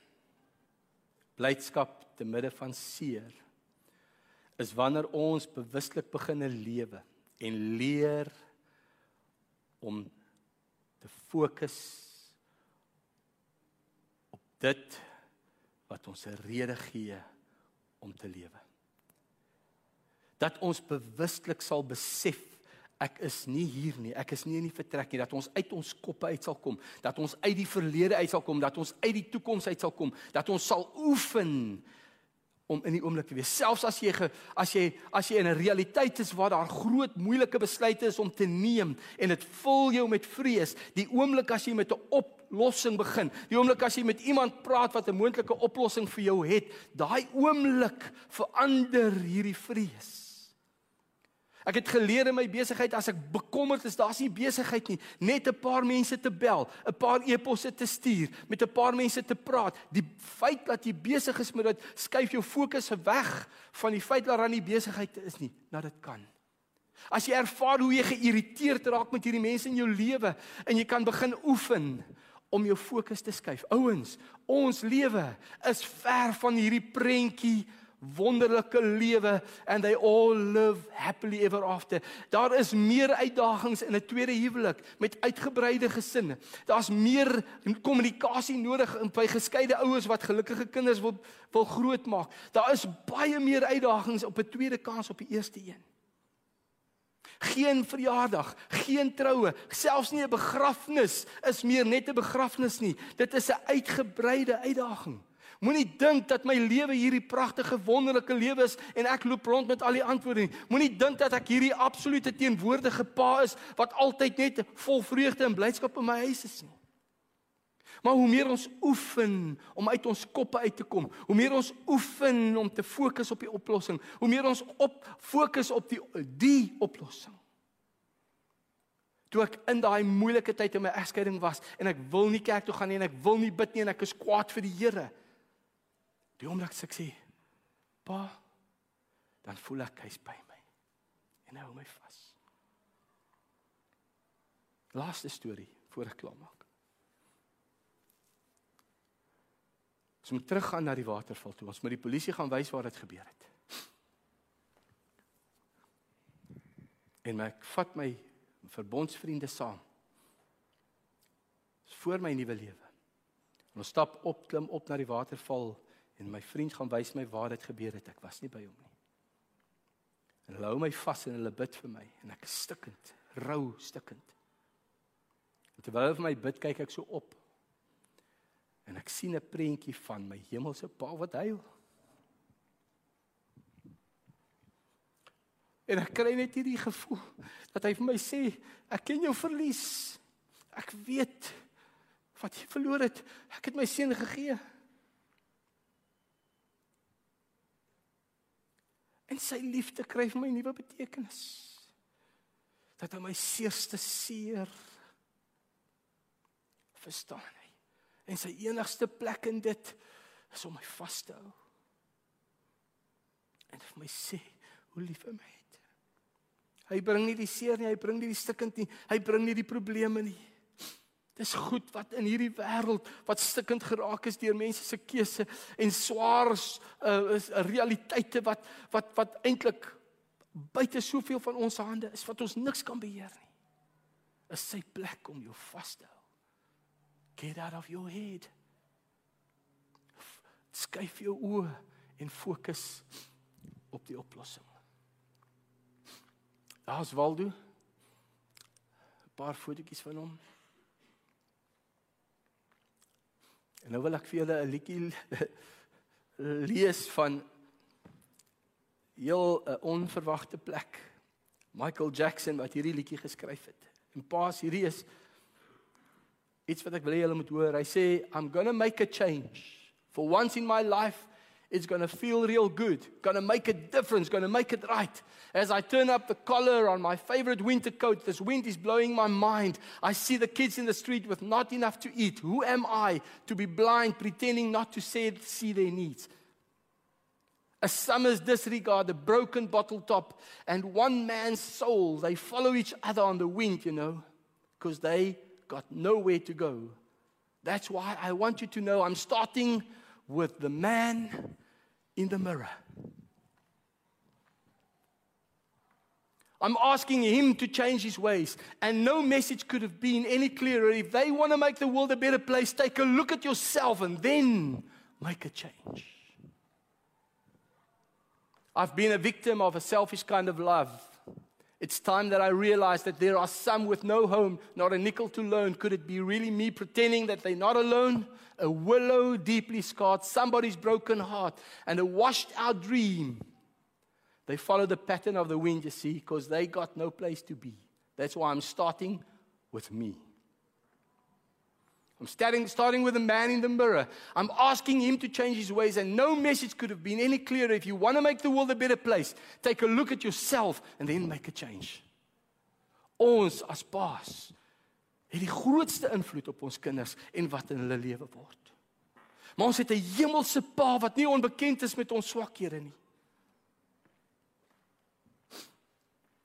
blydskap te midde van seer is wanneer ons bewuslik begin lewe en leer om te fokus op dit wat ons 'n rede gee om te lewe. Dat ons bewuslik sal besef ek is nie hier nie. Ek is nie in die vertrek nie dat ons uit ons koppe uit sal kom, dat ons uit die verlede uit sal kom, dat ons uit die toekoms uit sal kom, dat ons sal oefen om in die oomblik te wees. Selfs as jy ge, as jy as jy in 'n realiteit is waar daar groot moeilike besluite is om te neem en dit vul jou met vrees, die oomblik as jy met 'n oplossing begin, die oomblik as jy met iemand praat wat 'n moontlike oplossing vir jou het, daai oomblik verander hierdie vrees. Ek het geleer in my besigheid as ek bekommerd is, daar's nie besigheid nie, net 'n paar mense te bel, 'n paar e-posse te stuur, met 'n paar mense te praat. Die feit dat jy besig is met dit skuif jou fokus weg van die feit dat daar nie besigheid is nie, dat dit kan. As jy ervaar hoe jy geïrriteerd raak met hierdie mense in jou lewe en jy kan begin oefen om jou fokus te skuif. Ouens, ons lewe is ver van hierdie prentjie wonderlike lewe and they all live happily ever after. Daar is meer uitdagings in 'n tweede huwelik met uitgebreide gesinne. Daar's meer kommunikasie nodig by geskeide ouers wat gelukkige kinders wil wil grootmaak. Daar is baie meer uitdagings op 'n tweede kans op die eerste een. Geen verjaardag, geen troue, selfs nie 'n begrafnis is meer net 'n begrafnis nie. Dit is 'n uitgebreide uitdaging. Moenie dink dat my lewe hierdie pragtige wonderlike lewe is en ek loop rond met al die antwoorde nie. Moenie dink dat ek hierdie absolute teenwoordige pa is wat altyd net vol vreugde en blydskap in my huis is nie. Maar hoe meer ons oefen om uit ons koppe uit te kom, hoe meer ons oefen om te fokus op die oplossing, hoe meer ons op fokus op die die oplossing. Toe ek in daai moeilike tyd in my egskeiding was en ek wil nie kerk toe gaan nie en ek wil nie bid nie en ek is kwaad vir die Here. Die oomblik as ek sê, "Pa," dan voel ek hy's by my. En hy hou my vas. Laaste storie voor ek klaar maak. Ons moet teruggaan na die waterval toe. Ons moet die polisie gaan wys waar dit gebeur het. En ek vat my verbondsvriende saam. Dis vir my nuwe lewe. Ons stap op, klim op na die waterval En my vriend gaan wys my waar dit gebeur het. Ek was nie by hom nie. En hulle hou my vas en hulle bid vir my en ek is stikkend, rou stikkend. En terwyl hulle vir my bid, kyk ek so op. En ek sien 'n prentjie van my hemelse Pa wat huil. En ek kry net hierdie gevoel dat hy vir my sê, ek ken jou verlies. Ek weet wat jy verloor het. Ek het my seun gegee. Sy liefde kry vir my nuwe betekenis. Dat hy my seerste seer verstaan hy. En sy enigste plek in dit is om my vas te hou. En vir my sê hoe lief hy my het. Hy bring nie die seer nie, hy bring nie die stikkend nie, hy bring nie die probleme nie. Dis goed wat in hierdie wêreld wat stikkend geraak is deur mense se keuse en swaar uh, is 'n realiteite wat wat wat eintlik buite soveel van ons hande is wat ons niks kan beheer nie. Is sy plek om jou vas te hou. Get out of your head. Skuif jou oë en fokus op die oplossing. Daar's Waldo. 'n Paar fotootjies van hom. En nou wil ek vir julle 'n liedjie lees van heel 'n onverwagte plek. Michael Jackson wat hierdie liedjie geskryf het. En pas hierdie is iets wat ek wil hê julle moet hoor. Hy sê I'm going to make a change. For once in my life it's going to feel real good, going to make a difference, going to make it right. As I turn up the collar on my favorite winter coat, this wind is blowing my mind. I see the kids in the street with not enough to eat. Who am I to be blind, pretending not to see, their needs? A summer's disregard, a broken bottle top, and one man's soul, they follow each other on the wind, you know, because they got nowhere to go. That's why I want you to know I'm starting with the man in the mirror. I'm asking him to change his ways. And no message could have been any clearer. If they want to make the world a better place, take a look at yourself and then make a change. I've been a victim of a selfish kind of love. It's time that I realize that there are some with no home, not a nickel to loan. Could it be really me pretending that they're not alone? A willow deeply scarred, somebody's broken heart, and a washed out dream. They follow the pattern of the wind, you see, because they got no place to be. That's why I'm starting with me. I'm starting, starting with the man in the mirror. I'm asking him to change his ways, and no message could have been any clearer. If you want to make the world a better place, take a look at yourself and then make a change. Ons as paas het die grootste invloed op ons kinders en wat in hulle lewe word. Maar ons het 'n hemelse Pa wat nie onbekend is met ons swakhede nie.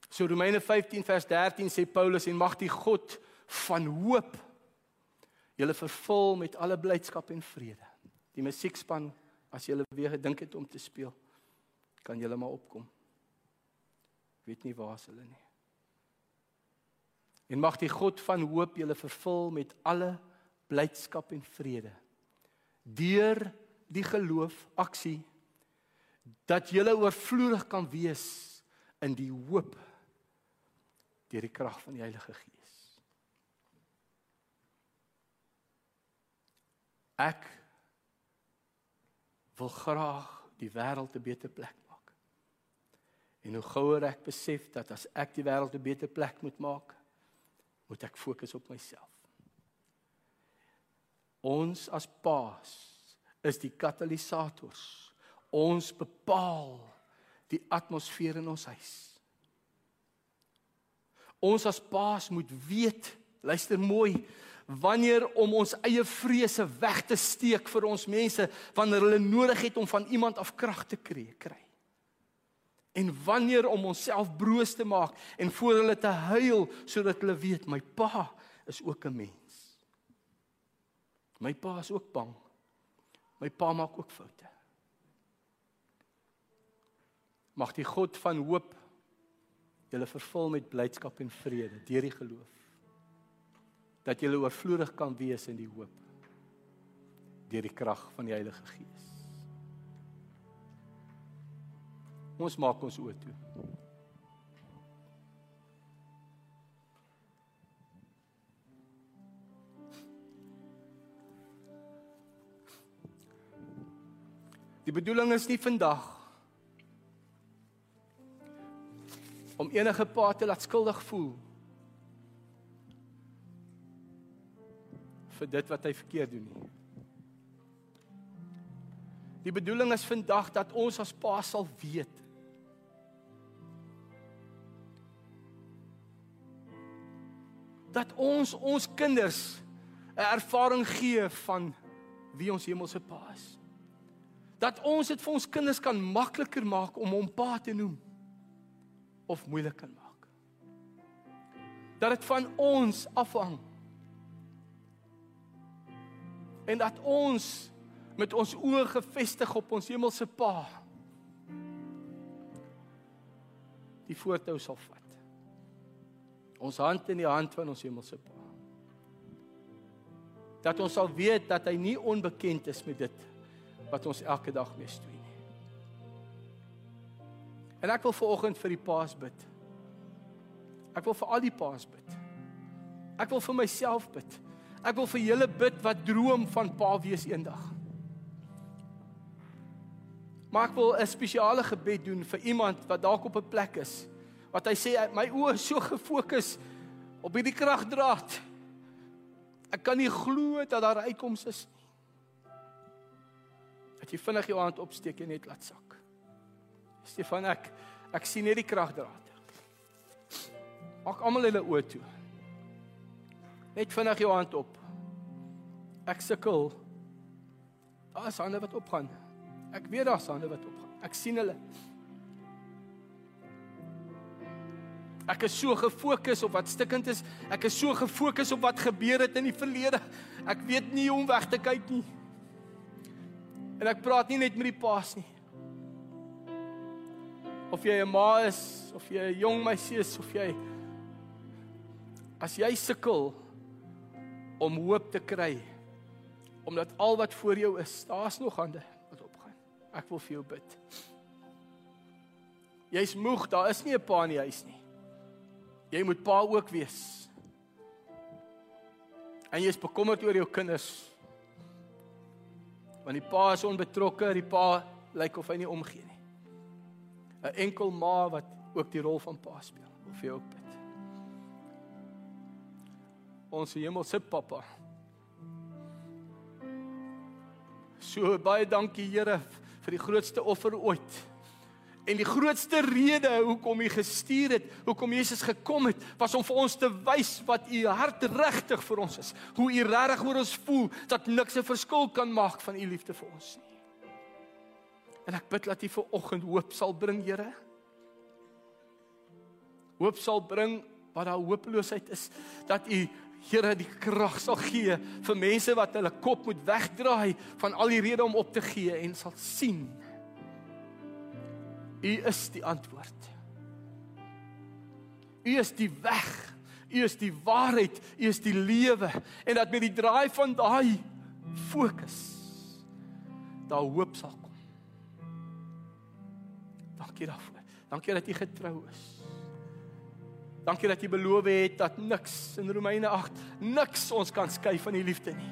So Romeine 15 vers 13 sê Paulus en mag die God van hoop julle vervul met alle blydskap en vrede. Die musiekspan as julle weer gedink het om te speel, kan julle maar opkom. Weet nie waar hulle nie. En mag die God van hoop julle vervul met alle blydskap en vrede deur die geloof aksie dat julle oorvloedig kan wees in die hoop deur die krag van die Heilige Gees. Ek wil graag die wêreld 'n beter plek maak. En hoe gouer ek besef dat as ek die wêreld 'n beter plek moet maak, moet ek fokus op myself. Ons as paas is die katalisators. Ons bepaal die atmosfeer in ons huis. Ons as paas moet weet, luister mooi, wanneer om ons eie vrese weg te steek vir ons mense wanneer hulle nodig het om van iemand af krag te kry kry. En wanneer om onsself broos te maak en voor hulle te huil sodat hulle weet my pa is ook 'n mens. My pa is ook bang. My pa maak ook foute. Mag die God van hoop julle vervul met blydskap en vrede deur die geloof dat jy oorvloedig kan wees in die hoop deur die krag van die Heilige Gees. Ons maak ons oë toe. Die bedoeling is nie vandag om enige pa te laat skuldig voel vir dit wat hy verkeerd doen nie. Die bedoeling is vandag dat ons as pa sal weet dat ons ons kinders 'n ervaring gee van wie ons hemelse pa is. Dat ons dit vir ons kinders kan makliker maak om hom pa te noem of moeilik kan maak. Dat dit van ons afhang en dat ons met ons oë gefestig op ons hemelse Pa die voortou sal vat. Ons hand in die hand van ons hemelse Pa. Dat ons sal weet dat hy nie onbekend is met dit wat ons elke dag mee stoei nie. En ek wil veraloggend vir die paas bid. Ek wil vir al die paas bid. Ek wil vir myself bid. Ek wil vir julle bid wat droom van pa wees eendag. Maar ek wil 'n spesiale gebed doen vir iemand wat dalk op 'n plek is wat hy sê my oë is so gefokus op hierdie kragdraad. Ek kan nie glo dat daar uitkoms is nie. Dat jy vinnig jou hand opsteek en net laat sak. Stefan ek ek sien net die kragdraad. Maak almal hulle oë toe. Net vinnig jou hand op. Ek sukkel. Daar is hande wat opgaan. Ek weet daar's hande wat opgaan. Ek sien hulle. Ek is so gefokus op wat stikkend is. Ek is so gefokus op wat gebeur het in die verlede. Ek weet nie hoe om weg te kyk nie. En ek praat nie net met die paas nie. Of jy 'n ma is, of jy 'n jong meisie is, of jy as jy sukkel om hoop te kry. Omdat al wat voor jou is, daar's nog hande wat opgaan. Ek wil vir jou bid. Jy's moeg, daar is nie 'n pa in die huis nie. Jy moet pa ook wees. En jy is bekommerd oor jou kinders. Want die pa is onbetrokke, die pa lyk of hy nie omgee nie. 'n Enkel ma wat ook die rol van pa speel. Of jy ook bid. Ons hemelse pappa. So baie dankie Here vir die grootste offer ooit. En die grootste rede hoekom hy gestuur het, hoekom Jesus gekom het, was om vir ons te wys wat u hart regtig vir ons is. Hoe u regtig oor ons voel dat niks 'n verskil kan maak van u liefde vir ons nie. En ek bid dat u vir oggend hoop sal bring, Here. Hoop sal bring waar daar hopeloosheid is, dat u Here die krag sal gee vir mense wat hulle kop moet wegdraai van al die redes om op te gee en sal sien U is die antwoord. U is die weg. U is die waarheid. U is die lewe en dat met die draai van daai fokus daar hoop sal kom. Dankie daarvoor. Dankie dat U getrou is. Dankie dat U beloof het dat niks in Romeine 8 niks ons kan skei van U liefde nie.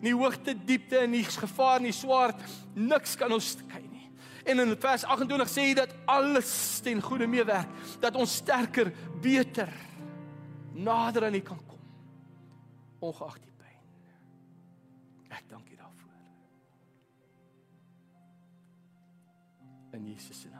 Nie hoogte, diepte en nie gevaar nie, swaard, niks kan ons skei nie. En in vers 28 sê hy dat alles ten goeie meewerk, dat ons sterker, beter nader aan U kan kom. Ongeag die pyn. Ek dank U daarvoor. In Jesus se naam.